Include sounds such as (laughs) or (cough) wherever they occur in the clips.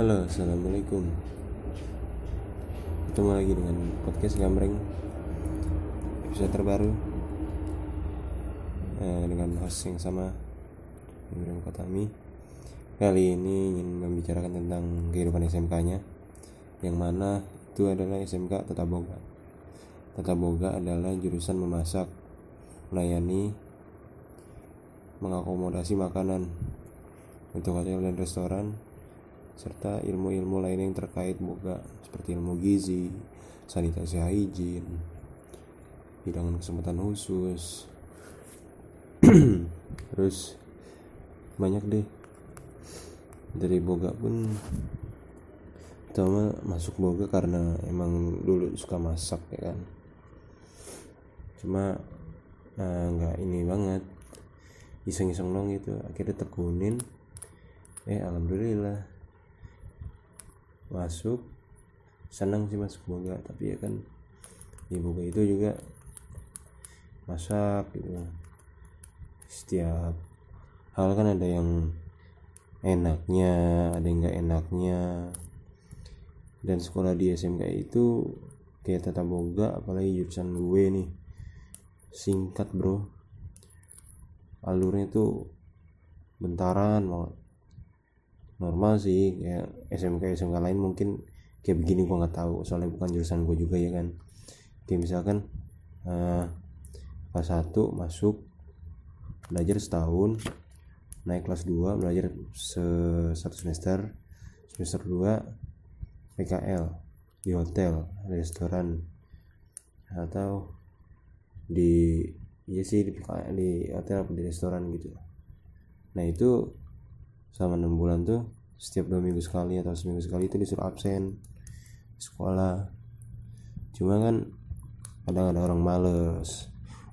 Halo, assalamualaikum. Ketemu lagi dengan podcast Gambreng episode terbaru eh, dengan host yang sama Ibrahim Kotami. Kali ini ingin membicarakan tentang kehidupan SMK-nya, yang mana itu adalah SMK Tata Boga. Tata Boga adalah jurusan memasak, melayani, mengakomodasi makanan untuk hotel dan restoran serta ilmu-ilmu lain yang terkait boga seperti ilmu gizi, sanitasi hygiene, bidangan kesempatan khusus, (clears throat) terus banyak deh. Dari boga pun pertama masuk boga karena emang dulu suka masak ya kan. Cuma eh, nggak ini banget. Iseng-iseng dong gitu akhirnya tekunin. Eh alhamdulillah masuk. Senang sih masuk boga tapi ya kan di boga itu juga masak gitu. Setiap hal kan ada yang enaknya ada yang nggak enaknya. Dan sekolah di SMK itu kayak tata boga apalagi jurusan gue nih. Singkat bro. Alurnya tuh bentaran banget normal sih kayak SMK SMK lain mungkin kayak begini gua nggak tahu. Soalnya bukan jurusan gue juga ya kan. Kayak misalkan uh, kelas 1 masuk belajar setahun naik kelas 2 belajar se satu semester semester 2 PKL di hotel restoran atau di iya sih di di hotel atau di restoran gitu. Nah itu selama enam bulan tuh setiap dua minggu sekali atau seminggu sekali itu disuruh absen sekolah. Cuma kan kadang ada orang males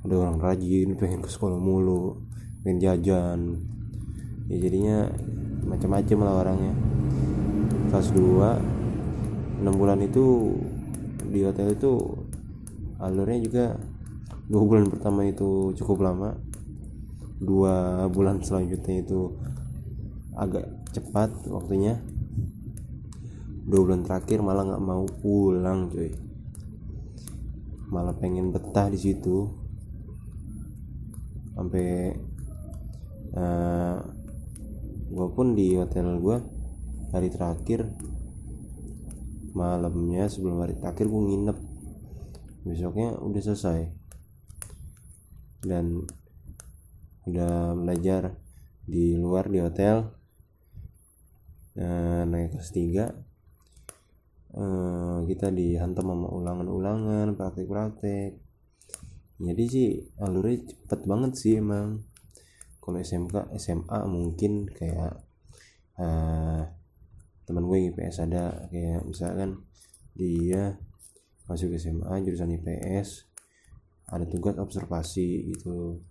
ada orang rajin pengen ke sekolah mulu pengen jajan. Ya jadinya macam-macam lah orangnya. Kelas 2 enam bulan itu di hotel itu alurnya juga dua bulan pertama itu cukup lama. Dua bulan selanjutnya itu agak cepat waktunya. Dua bulan terakhir malah nggak mau pulang cuy. Malah pengen betah di situ. Sampai uh, eh, gue pun di hotel gue hari terakhir malamnya sebelum hari terakhir gue nginep. Besoknya udah selesai. Dan udah belajar di luar di hotel nah, naik kelas 3 uh, eh, kita dihantam sama ulangan-ulangan praktek-praktek. Jadi sih alurnya cepet banget sih emang. Kalau SMK SMA mungkin kayak uh, teman gue IPS ada kayak misalkan dia masuk SMA jurusan IPS ada tugas observasi gitu.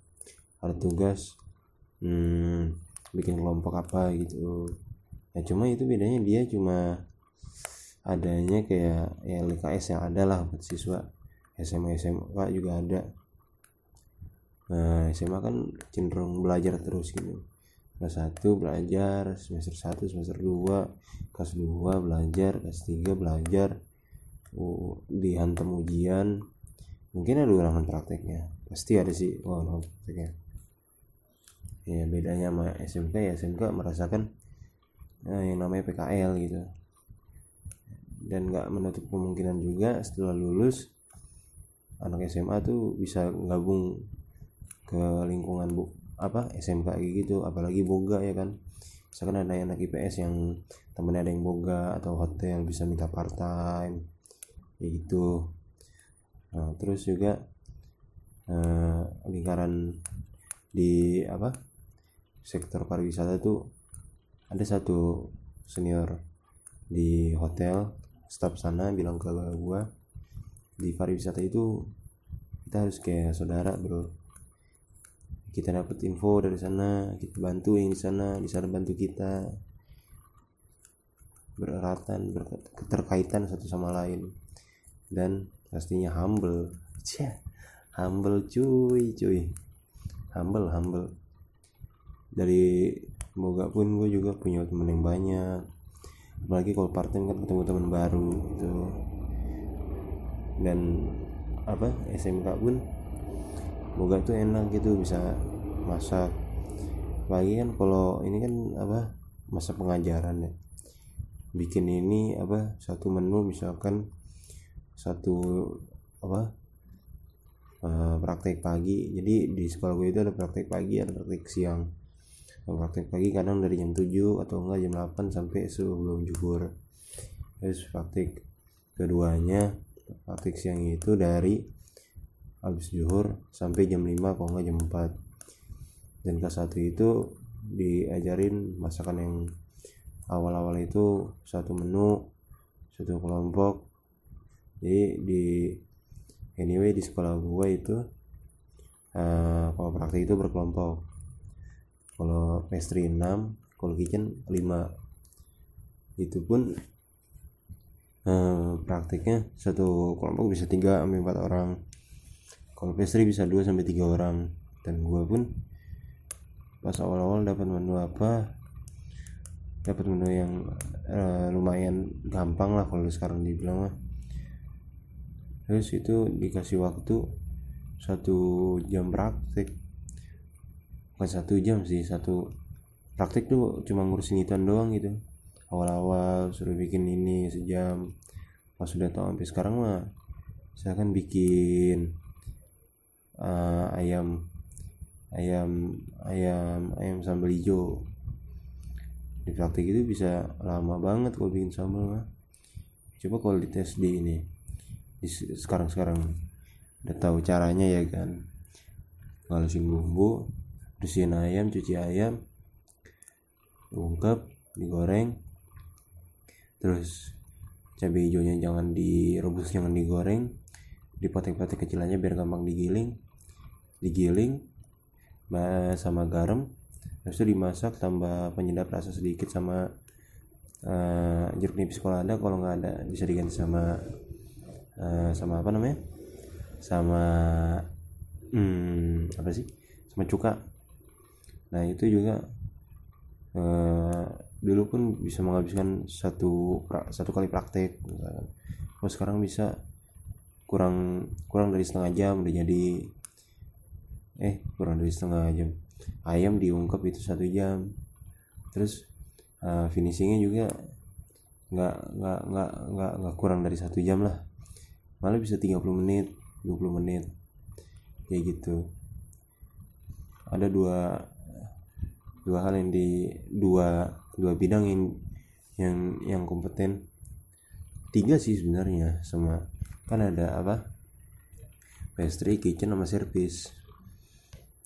Ada tugas hmm, bikin kelompok apa gitu ya cuma itu bedanya dia cuma adanya kayak ya LKS yang ada lah buat siswa. SMA SMA juga ada. Nah SMA kan cenderung belajar terus gitu. Kelas 1 belajar semester 1 semester 2 kelas 2 belajar kelas 3 belajar uh, dihantam ujian. Mungkin ada ulangan prakteknya. Pasti ada sih ulangan prakteknya. Ya bedanya sama SMK ya SMK merasakan nah, yang namanya PKL gitu. Dan nggak menutup kemungkinan juga setelah lulus anak SMA tuh bisa gabung ke lingkungan bu apa SMK gitu. Apalagi boga ya kan. Misalkan ada anak IPS yang temennya ada yang boga atau hotel bisa minta part time ya gitu. Nah, terus juga eh, lingkaran di apa sektor pariwisata tuh ada satu senior di hotel staf sana bilang ke gua di pariwisata itu kita harus kayak saudara bro. Kita dapat info dari sana kita bantu yang di sana di sana bantu kita. Bereratan berketerkaitan satu sama lain. Dan pastinya humble. (laughs) Cia, humble cuy cuy. Humble humble. Dari semoga pun gue juga punya temen yang banyak. Apalagi kalau part time kan ketemu teman baru gitu. Dan apa SMK pun boga tuh enak gitu bisa masak. Lagi kan kalau ini kan apa masa pengajaran ya. Bikin ini apa satu menu misalkan satu apa uh, praktek pagi. Jadi di sekolah gue itu ada praktek pagi ada praktek siang praktek pagi kadang dari jam 7 atau enggak jam 8 sampai sebelum juhur terus praktek keduanya praktek siang itu dari habis juhur sampai jam 5 kalau enggak jam 4 dan kelas satu itu diajarin masakan yang awal-awal itu satu menu satu kelompok. Jadi di anyway di sekolah gue itu uh, kalau praktek itu berkelompok kalau pastry 6 kalau kitchen 5 itu pun eh, praktiknya satu kelompok bisa 3 sampai 4 orang. Kalau pastry bisa 2 sampai 3 orang. Dan gue pun pas awal-awal dapat menu apa dapat menu yang eh, lumayan gampang lah kalau sekarang dibilang lah. Terus itu dikasih waktu satu jam praktik bukan satu jam sih satu praktik tuh cuma ngurusin itu doang gitu. Awal-awal suruh bikin ini sejam. Pas sudah tahu sampai sekarang mah saya kan bikin uh, ayam ayam ayam ayam sambal hijau. Di praktik itu bisa lama banget kalau bikin sambal mah. Coba kalau di tes di ini sekarang sekarang udah tahu caranya ya kan. Ngalusin bumbu bersihin ayam cuci ayam ungkep digoreng. Terus cabai hijaunya jangan direbus jangan digoreng. Dipotek-potek kecil aja biar gampang digiling. Digiling sama garam. Terus itu dimasak tambah penyedap rasa sedikit sama uh, jeruk nipis kalau ada. Kalau nggak ada bisa diganti sama uh, sama apa namanya? Sama hmm, apa sih? Sama cuka nah itu juga uh, dulu pun bisa menghabiskan satu satu kali praktek kalau sekarang bisa kurang kurang dari setengah jam udah jadi eh kurang dari setengah jam. Ayam diungkap itu satu jam. Terus uh, finishingnya juga nggak nggak nggak nggak nggak kurang dari satu jam lah. Malah bisa 30 menit 20 menit. Kayak gitu. Ada dua dua hal yang di dua dua bidang yang yang yang kompeten. Tiga sih sebenarnya sama kan ada apa pastry kitchen sama service.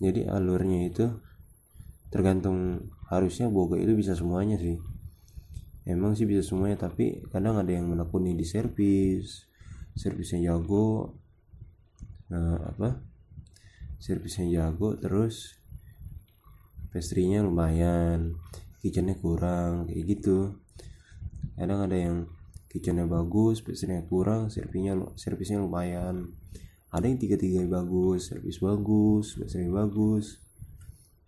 Jadi alurnya itu tergantung harusnya boga itu bisa semuanya sih. Emang sih bisa semuanya tapi kadang ada yang menekuni di service servisnya jago nah apa servisnya jago terus pastry-nya lumayan kitchennya kurang kayak gitu. Kadang ada yang kitchennya bagus pastry-nya kurang servisnya servisnya lumayan. Ada yang tiga-tiga bagus servis bagus pastry bagus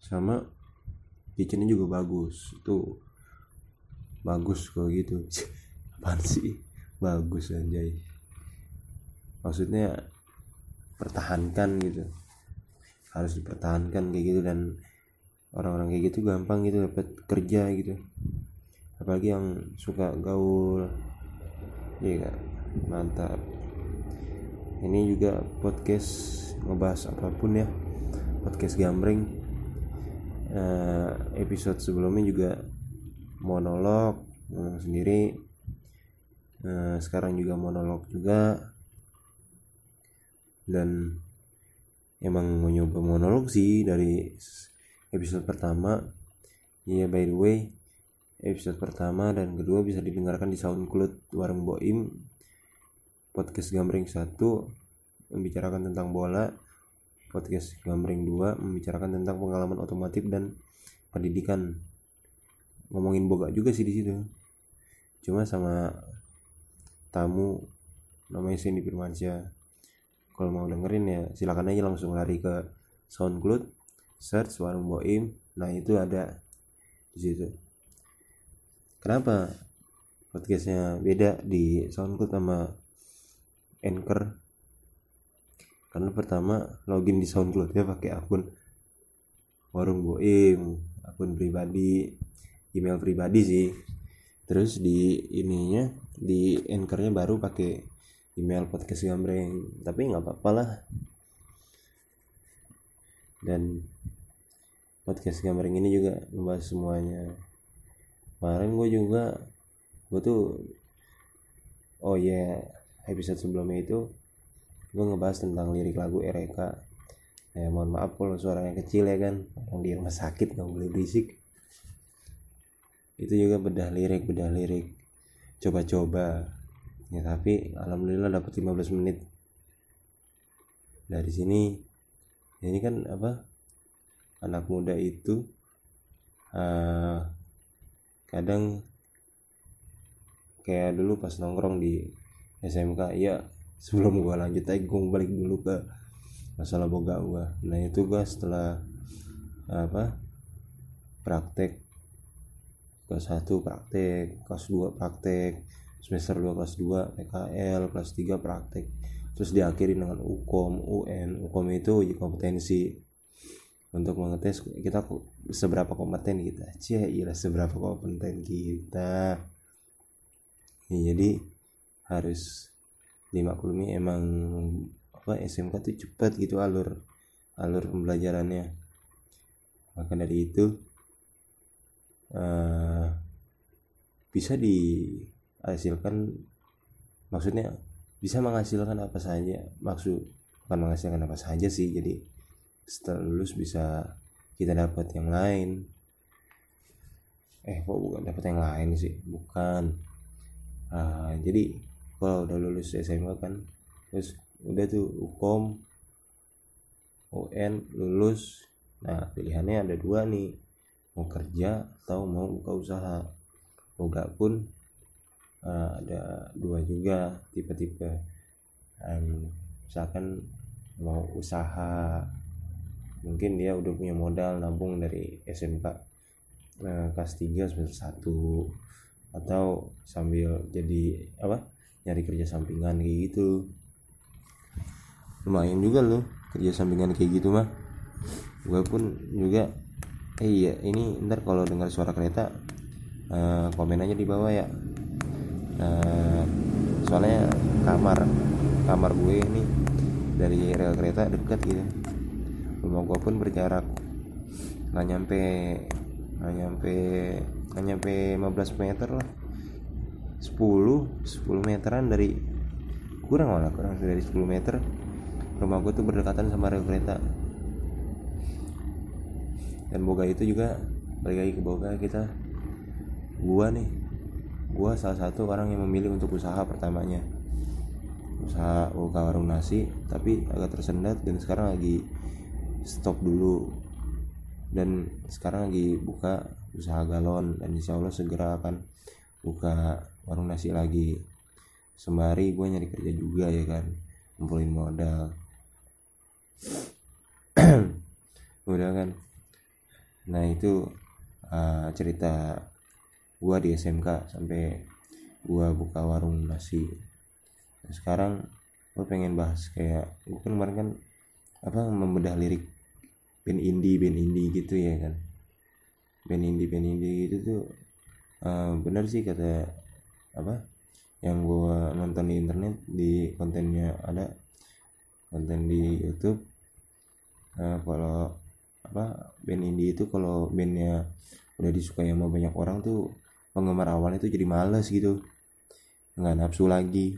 sama kitchennya juga bagus. Itu bagus kalau gitu. (laughs) Apaan sih? Bagus anjay. Maksudnya pertahankan gitu. Harus dipertahankan kayak gitu dan orang-orang kayak gitu gampang gitu dapat kerja gitu. Apalagi yang suka gaul iya gak? mantap. Ini juga podcast ngebahas apa pun ya podcast gambreng. Uh, episode sebelumnya juga monolog ngomong sendiri. Uh, sekarang juga monolog juga. Dan emang mau nyoba monolog sih dari episode pertama. Ya by the way episode pertama dan kedua bisa didengarkan di SoundCloud Warung Boim podcast Gambreng 1 membicarakan tentang bola podcast Gambreng 2 membicarakan tentang pengalaman otomotif dan pendidikan. Ngomongin boga juga sih di situ. Cuma sama tamu namanya Cindy Firmansyah. Kalau mau dengerin ya silakan aja langsung lari ke SoundCloud search warung boim. Nah itu ada di situ. Kenapa podcastnya beda di SoundCloud sama Anchor? Karena pertama login di SoundCloud ya pakai akun warung boim akun pribadi email pribadi sih. Terus di ininya di anchornya baru pakai email podcast gambreng. Tapi nggak apa-apa lah dan podcast gambreng ini juga membahas semuanya. Kemarin gue juga gue tuh oh ya yeah, episode sebelumnya itu gue ngebahas tentang lirik lagu Ereka. Ya mohon maaf kalau suaranya kecil ya kan orang di rumah sakit nggak boleh berisik. Itu juga bedah lirik bedah lirik. Coba-coba. Ya tapi alhamdulillah dapat 15 menit. Dari sini ini kan apa anak muda itu uh, kadang kayak dulu pas nongkrong di SMK ya sebelum gua lanjut aja gua balik dulu ke masalah boga gua. Nah itu gua setelah apa praktek kelas 1 praktek kelas 2 praktek semester 2 kelas 2 PKL kelas 3 praktek terus diakhiri dengan UKOM UN UKOM itu uji kompetensi. Untuk mengetes kita seberapa kompeten kita. Cie iya seberapa kompeten kita. Ya, jadi harus dimaklumi emang apa SMK tuh cepat gitu alur alur pembelajarannya. Maka dari itu uh, bisa dihasilkan maksudnya bisa menghasilkan apa saja. Maksud bukan menghasilkan apa saja sih jadi setelah lulus bisa kita dapat yang lain. Eh kok bukan dapat yang lain sih? Bukan. Uh, jadi kalau udah lulus SMA kan terus udah tuh ukom UN lulus. Nah pilihannya ada dua nih. Mau kerja atau mau buka usaha. Boga pun uh, ada dua juga tipe-tipe. Um, misalkan mau usaha mungkin dia udah punya modal nabung dari SMK uh, eh, kelas 3 semester 1 atau sambil jadi apa nyari kerja sampingan kayak gitu. Lumayan juga loh kerja sampingan kayak gitu mah. Gue pun juga eh, iya ini ntar kalau dengar suara kereta uh, komen aja di bawah ya uh, soalnya kamar kamar gue ini dari rel kereta dekat gitu. Rumah gue pun berjarak. Nggak nyampe nggak nyampe nggak nyampe 15 meter lah. 10 10 meteran dari kurang malah kurang dari 10 meter. Rumah gue tuh berdekatan sama rel kereta. Dan boga itu juga balik lagi ke boga kita. Gua nih gua salah satu orang yang memilih untuk usaha pertamanya. Usaha buka warung nasi tapi agak tersendat dan sekarang lagi stop dulu. Dan sekarang lagi buka usaha galon dan insya Allah segera akan buka warung nasi lagi. Sembari gue nyari kerja juga ya kan? Ngumpulin modal. (clears throat) Udah kan? Nah itu uh, cerita gua di SMK sampai gua buka warung nasi. Nah, sekarang gua pengen bahas kayak gua kan kemarin kan apa membedah lirik band indie band indie gitu ya kan. Band indie band indie gitu tuh uh, bener sih kata apa yang gua nonton di internet di kontennya ada konten di YouTube. Uh, kalau apa band indie itu kalau bandnya udah disukai sama banyak orang tuh penggemar awalnya tuh jadi males gitu. Nggak nafsu lagi.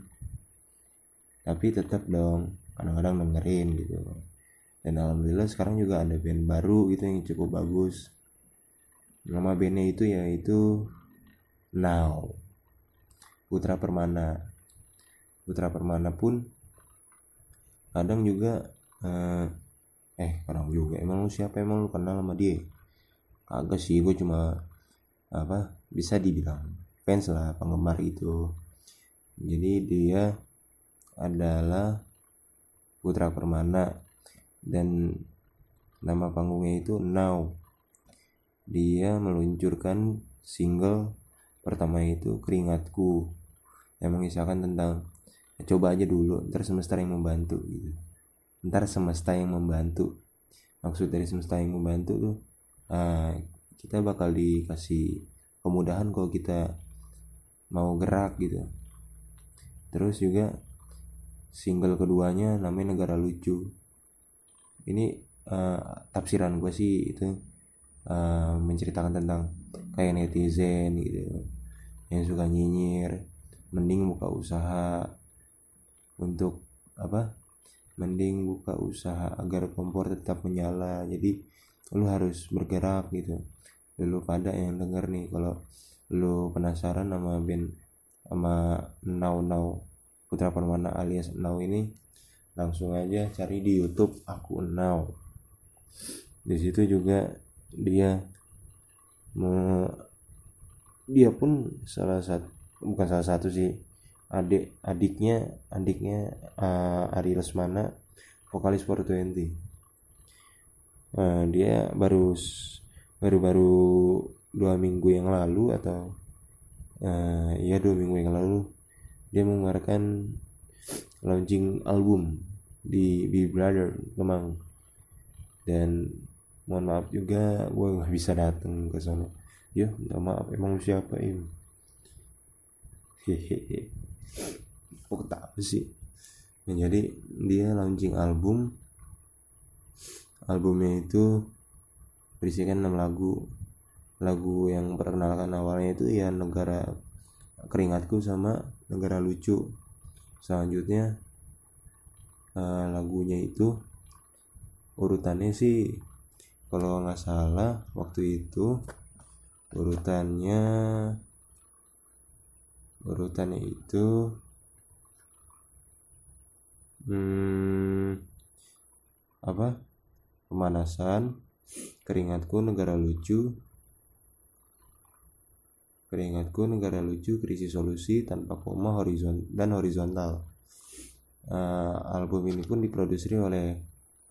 Tapi tetap dong kadang-kadang dengerin gitu. Dan alhamdulillah sekarang juga ada band baru gitu yang cukup bagus. Nama bandnya itu yaitu Now. Putra Permana. Putra Permana pun kadang juga eh, eh kadang juga. Emang lu siapa? Emang lu kenal sama dia? Kagak sih gue cuma apa bisa dibilang fans lah penggemar itu. Jadi dia adalah putra permana dan nama panggungnya itu Now dia meluncurkan single pertama itu keringatku. Yang mengisahkan tentang ya, coba aja dulu ntar semesta yang membantu gitu. Ntar semesta yang membantu. Maksud dari semesta yang membantu tuh uh, kita bakal dikasih kemudahan kalau kita mau gerak gitu. Terus juga single keduanya namanya negara lucu. Ini uh, tafsiran gue sih itu uh, menceritakan tentang kayak netizen gitu yang suka nyinyir mending buka usaha untuk apa mending buka usaha agar kompor tetap menyala. Jadi lu harus bergerak gitu lu pada yang denger nih kalau lu penasaran sama band sama Now Now Putra Permana alias Now ini langsung aja cari di YouTube aku Now di situ juga dia me, dia pun salah satu bukan salah satu sih adik adiknya adiknya uh, Ari Lesmana vokalis 420 uh, dia baru baru baru dua minggu yang lalu atau uh, ya dua minggu yang lalu dia mengeluarkan launching album di Big Brother Kemang. Dan mohon maaf juga gue nggak bisa datang ke sana. Ya minta maaf emang siapa ini hehehe. Kok tak sih? Nah, jadi dia launching album. Albumnya itu berisikan 6 lagu. Lagu yang perkenalkan awalnya itu ya negara keringatku sama negara lucu. Selanjutnya uh, lagunya itu urutannya sih kalau nggak salah waktu itu urutannya urutannya itu hmm, apa? Pemanasan keringatku negara lucu keringatku negara lucu krisis solusi tanpa koma horizon dan horizontal uh, album ini pun diproduksi oleh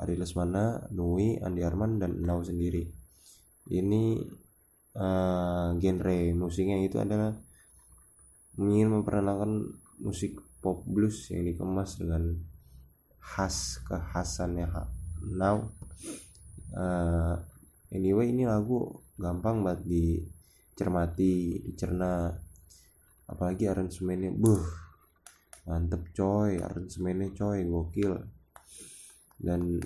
Ari Lesmana, Nui, Andi Arman dan Nau sendiri. Ini uh, genre musiknya itu adalah ingin memperkenalkan musik pop blues yang dikemas dengan khas kekhasannya Now. Uh, anyway ini lagu gampang banget dicermati, dicerna. Apalagi aransemennya buh mantep coy aransemennya coy gokil. Dan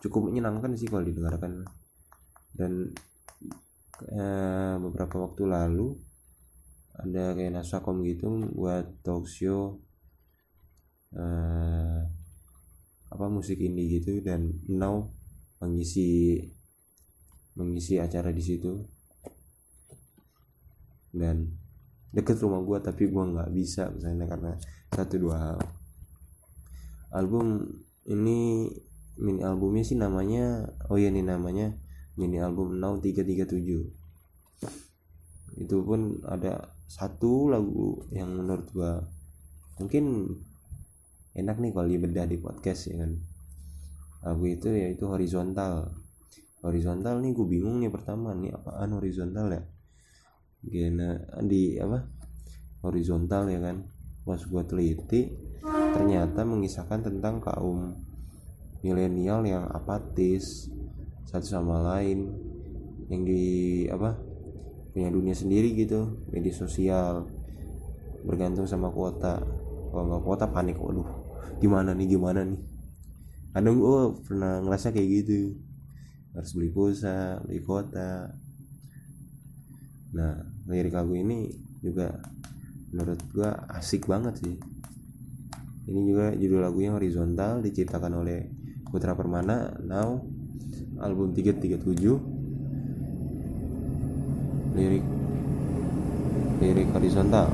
cukup menyenangkan sih kalau didengarkan. Dan eh, beberapa waktu lalu ada kayak nasakom gitu buat talk show eh, apa musik indie gitu. Dan now mengisi mengisi acara di situ. Dan deket rumah gue tapi gue nggak bisa misalnya karena satu dua hal. Album ini mini albumnya sih namanya oh iya nih namanya mini album Now 337 itu pun ada satu lagu yang menurut gua mungkin enak nih kalau dibedah di podcast ya kan lagu itu yaitu horizontal. Horizontal nih gue bingung nih pertama nih apaan horizontal ya? Gena di apa? Horizontal ya kan? Pas gue teliti ternyata mengisahkan tentang kaum milenial yang apatis satu sama lain yang di apa? Punya dunia sendiri gitu media sosial bergantung sama kuota. Kalau nggak kuota panik waduh gimana nih gimana nih kadang gue pernah ngerasa kayak gitu. Harus beli pulsa beli kuota. Nah lirik lagu ini juga menurut gua asik banget sih. Ini juga judul lagunya horizontal diciptakan oleh Putra Permana. Now album 337 lirik lirik horizontal.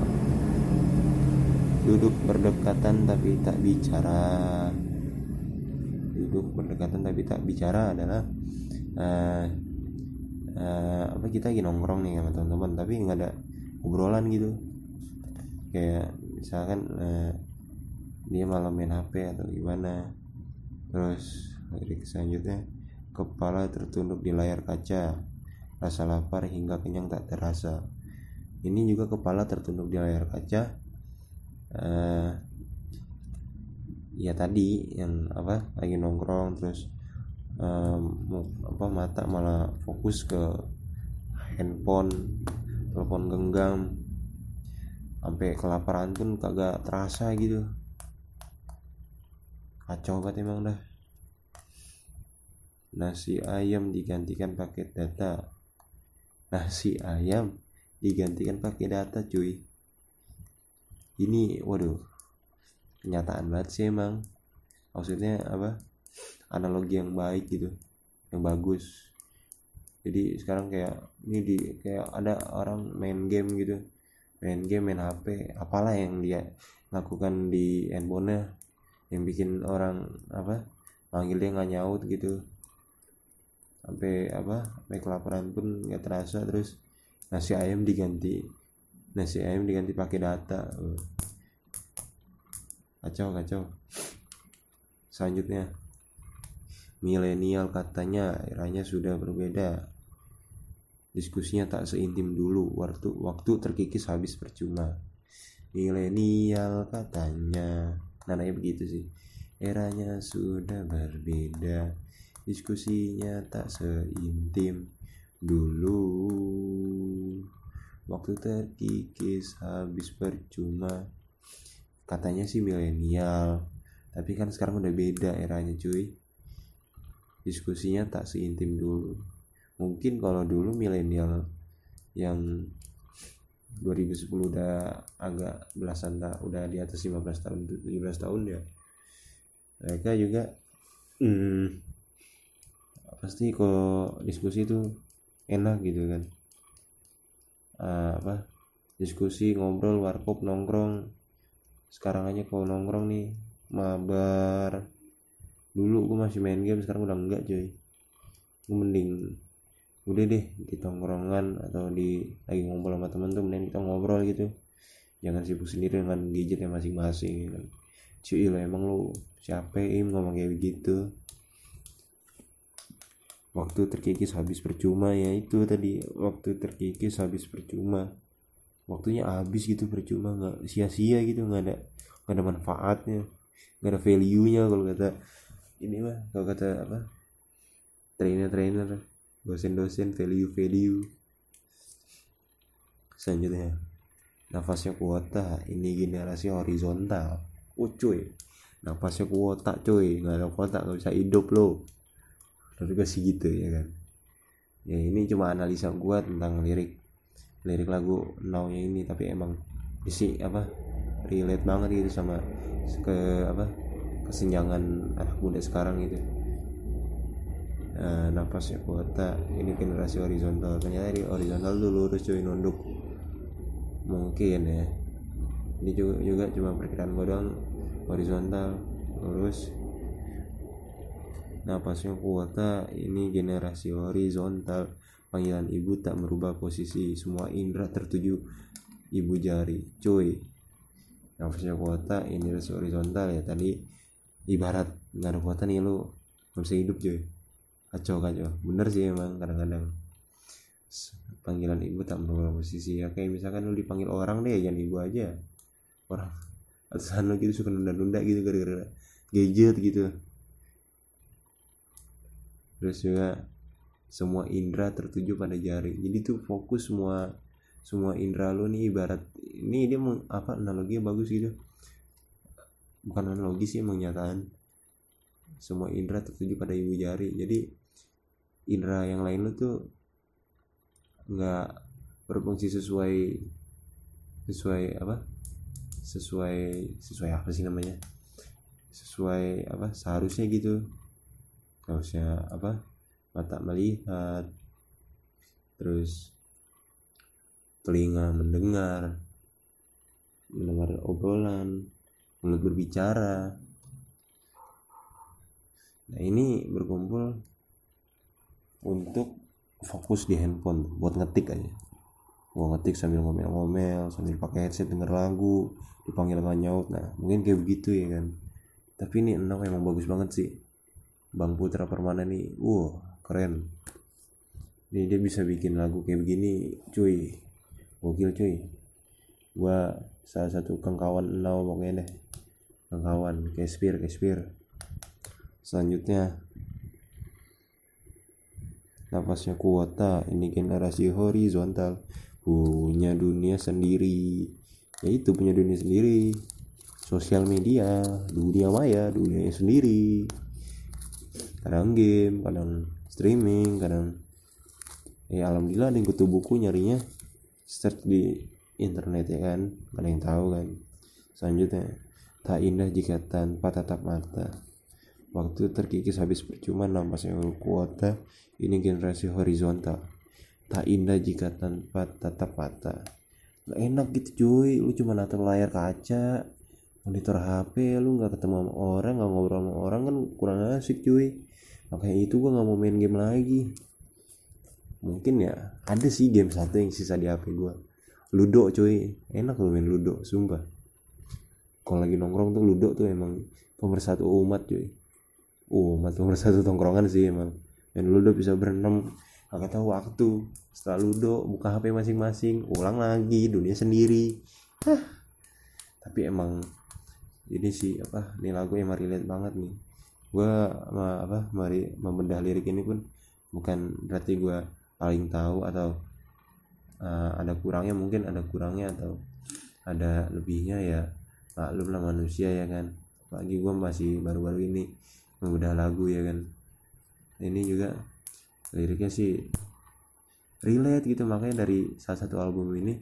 Duduk berdekatan tapi tak bicara tak bicara adalah uh, uh, apa kita lagi nongkrong nih sama teman-teman tapi nggak ada obrolan gitu. Kayak misalkan uh, dia malam main HP atau gimana terus lirik selanjutnya kepala tertunduk di layar kaca rasa lapar hingga kenyang tak terasa. Ini juga kepala tertunduk di layar kaca uh, ya tadi yang apa lagi nongkrong terus um, apa mata malah fokus ke handphone telepon genggam. Sampai kelaparan pun kagak terasa gitu. Kacau banget emang dah. Nasi ayam digantikan pakai data. Nasi ayam digantikan pakai data cuy. Ini waduh kenyataan banget sih emang. Maksudnya apa analogi yang baik gitu yang bagus. Jadi sekarang kayak ini di kayak ada orang main game gitu. Main game main HP apalah yang dia lakukan di handphone yang bikin orang apa panggil dia nggak nyaut gitu. Sampai apa sampai kelaparan pun nggak terasa. Terus nasi ayam diganti nasi ayam diganti pakai data. Kacau kacau. Selanjutnya milenial katanya eranya sudah berbeda. Diskusinya tak seintim dulu waktu waktu terkikis habis percuma. Milenial katanya. Nananya begitu sih. Eranya sudah berbeda. Diskusinya tak seintim dulu. Waktu terkikis habis percuma. Katanya sih milenial tapi kan sekarang udah beda eranya cuy diskusinya tak seintim dulu. Mungkin kalau dulu milenial yang 2010 udah agak belasan tak udah di atas 15 tahun 17 tahun ya mereka juga hmm, pasti kalau diskusi itu enak gitu kan. Uh, apa diskusi ngobrol warkop nongkrong. Sekarang aja kalau nongkrong nih mabar dulu gue masih main game sekarang udah enggak cuy. Gue mending udah deh di tongkrongan atau di lagi ngobrol sama temen tuh mending kita ngobrol gitu. Jangan sibuk sendiri dengan gadgetnya masing-masing gitu. cuy lo emang lu siapa im ngomong kayak begitu? Waktu terkikis habis percuma ya itu tadi. Waktu terkikis habis percuma. Waktunya habis gitu percuma nggak sia-sia gitu nggak ada nggak ada manfaatnya. Nggak ada value nya kalau kata ini mah kalau kata apa? Trainer trainer dosen-dosen value value selanjutnya nafasnya kuota ini generasi horizontal. Oh cuy nafasnya kuota cuy. Nggak ada kuota nggak bisa hidup loh juga sih gitu ya kan? Ya ini cuma analisa gua tentang lirik. Lirik lagu now ini tapi emang isi apa relate banget gitu sama ke apa kesenjangan anak muda sekarang gitu. Nah, napasnya kuota ini generasi horizontal. Ternyata di horizontal tuh lurus cuy nunduk. Mungkin ya. Ini juga, juga cuma perkiraan gue doang. Horizontal lurus. Napasnya kuota ini generasi horizontal. Panggilan ibu tak merubah posisi semua indera tertuju ibu jari cuy. Napasnya kuota ini generasi horizontal ya. Tadi ibarat nggak ada kuota nih lu nggak hidup cuy. Kacau kacau. Bener sih emang kadang-kadang. Panggilan ibu tak merubah posisi. Ya kayak misalkan lu dipanggil orang deh jangan ibu aja. Orang atasan lu gitu suka nunda-nunda gitu gara-gara gadget gitu. Terus juga semua indera tertuju pada jari. Jadi tuh fokus semua semua indera lu nih ibarat ini dia apa analogi bagus gitu bukan analogi sih menyataan semua indera tertuju pada ibu jari. Jadi indera yang lain lu tuh nggak berfungsi sesuai sesuai apa? Sesuai sesuai apa sih namanya? Sesuai apa? Seharusnya gitu. Harusnya apa? Mata melihat. Terus telinga mendengar. Mendengar obrolan mulut berbicara. Nah ini berkumpul untuk fokus di handphone buat ngetik aja. Gua ngetik sambil ngomel-ngomel sambil pakai headset denger lagu dipanggil nggak nyaut. Nah mungkin kayak begitu ya kan. Tapi ini enak emang bagus banget sih. Bang Putra Permana nih wow keren. Ini dia bisa bikin lagu kayak begini cuy. Gokil cuy. Gua salah satu kawan now pokoknya deh kawan Kespir Kespir selanjutnya napasnya kuota ini generasi horizontal punya dunia sendiri. Ya itu punya dunia sendiri. Sosial media dunia maya dunia sendiri. Kadang game kadang streaming kadang ya alhamdulillah ada yang kutu buku nyarinya. Search di internet ya kan ada yang tahu kan. Selanjutnya tak indah jika tanpa tatap mata. Waktu terkikis habis percuma nampaknya kuota ini generasi horizontal. Tak indah jika tanpa tatap mata. Gak enak gitu cuy. Lu cuma natap layar kaca monitor HP lu nggak ketemu sama orang nggak ngobrol sama orang kan kurang asik cuy. Makanya itu gua nggak mau main game lagi. Mungkin ya ada sih game satu yang sisa di HP gua. Ludo cuy. Enak lu main ludo sumpah kalau lagi nongkrong tuh ludo tuh emang pemersatu umat cuy. Umat pemersatu tongkrongan sih emang. Main ludo bisa berenam gak tahu waktu. Setelah ludo buka HP masing-masing ulang lagi dunia sendiri. Hah. tapi emang ini sih apa ini lagu emang relate banget nih. Gue apa mari membedah lirik ini pun bukan berarti gue paling tahu atau uh, ada kurangnya mungkin ada kurangnya atau ada lebihnya ya maklum lah manusia ya kan. Lagi gue masih baru-baru ini membedah lagu ya kan. Ini juga liriknya sih relate gitu. Makanya dari salah satu album ini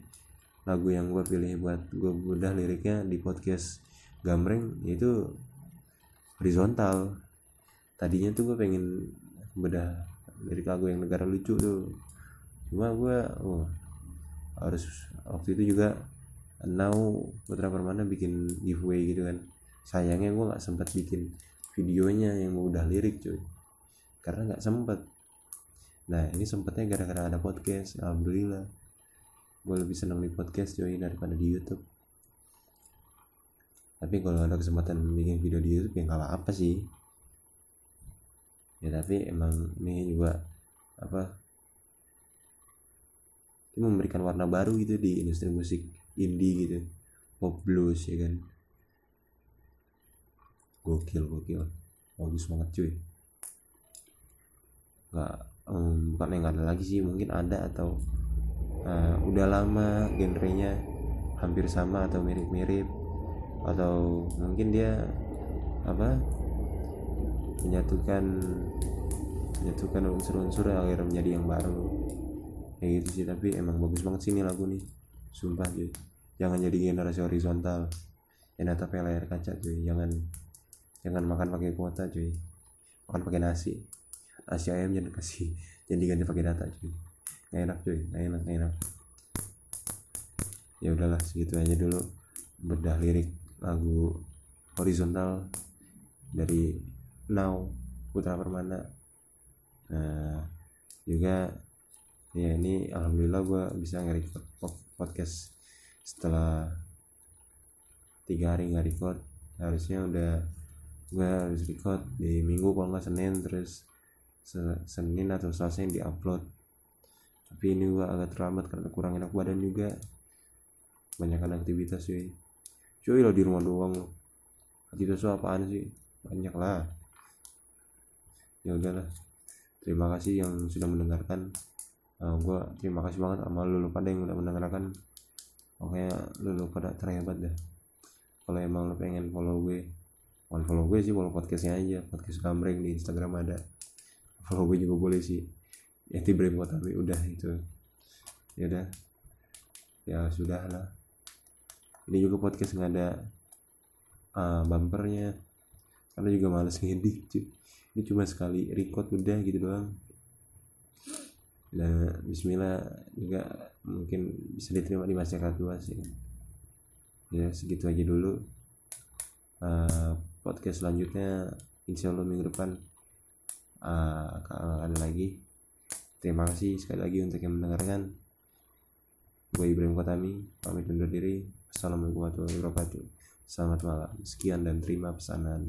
lagu yang gue pilih buat gue bedah liriknya di podcast gamreng yaitu horizontal. Tadinya tuh gue pengen bedah lirik lagu yang negara lucu tuh. Cuma gue oh harus waktu itu juga now Putra Permana bikin giveaway gitu kan. Sayangnya gue nggak sempat bikin videonya yang udah lirik cuy. Karena nggak sempet. Nah ini sempetnya gara-gara ada podcast alhamdulillah. Gue lebih senang di podcast cuy daripada di YouTube. Tapi kalau ada kesempatan bikin video di YouTube ya nggak apa sih. Ya tapi emang ini juga apa ini memberikan warna baru gitu di industri musik indie gitu. Pop blues ya kan. Gokil gokil. Bagus banget cuy. Nggak um, bukan yang ada lagi sih mungkin ada atau uh, udah lama genrenya hampir sama atau mirip-mirip atau mungkin dia apa menyatukan menyatukan unsur-unsur akhirnya menjadi yang baru. Kayak gitu sih tapi emang bagus banget sih ini lagu nih sumpah cuy. Jangan jadi generasi horizontal. Yang natap layar kaca cuy. Jangan jangan makan pakai kuota cuy. Makan pakai nasi. Nasi ayam jangan kasih. (laughs) Jangan diganti pakai data cuy. Nggak enak cuy. Nggak enak nggak enak. Ya udahlah segitu aja dulu bedah lirik lagu horizontal dari Now Putra Permana. Nah juga ya ini alhamdulillah gue bisa nge podcast setelah tiga hari nggak record harusnya udah gue harus record di minggu kalau nggak senin terus senin atau selasa yang diupload. Tapi ini gue agak terlambat karena kurang enak badan juga. Banyak aktivitas cuy. Cuy lo di rumah doang lo. Aktivitas lo apaan sih? Banyak lah. Ya udahlah. Terima kasih yang sudah mendengarkan uh, gue terima kasih banget sama lu, lu pada yang udah mendengarkan. Pokoknya lu, lu pada terhebat dah kalau emang lu pengen follow gue bukan follow gue sih follow podcastnya aja. Podcast gambreng di Instagram ada. Follow gue juga boleh sih. Ya di Brem tapi udah itu. Ya udah. Ya sudah lah. Ini juga podcast nggak ada uh, bumpernya. Karena juga males ngedit ini cuma sekali record udah gitu doang dan Bismillah juga mungkin bisa diterima di masyarakat luas ya ya segitu aja dulu uh, podcast selanjutnya. Insya Allah minggu depan uh, akan ada lagi. Terima kasih sekali lagi untuk yang mendengarkan. Gue Ibrahim Kotami pamit undur diri. Assalamualaikum warahmatullahi wabarakatuh. Selamat malam. Sekian dan terima pesanan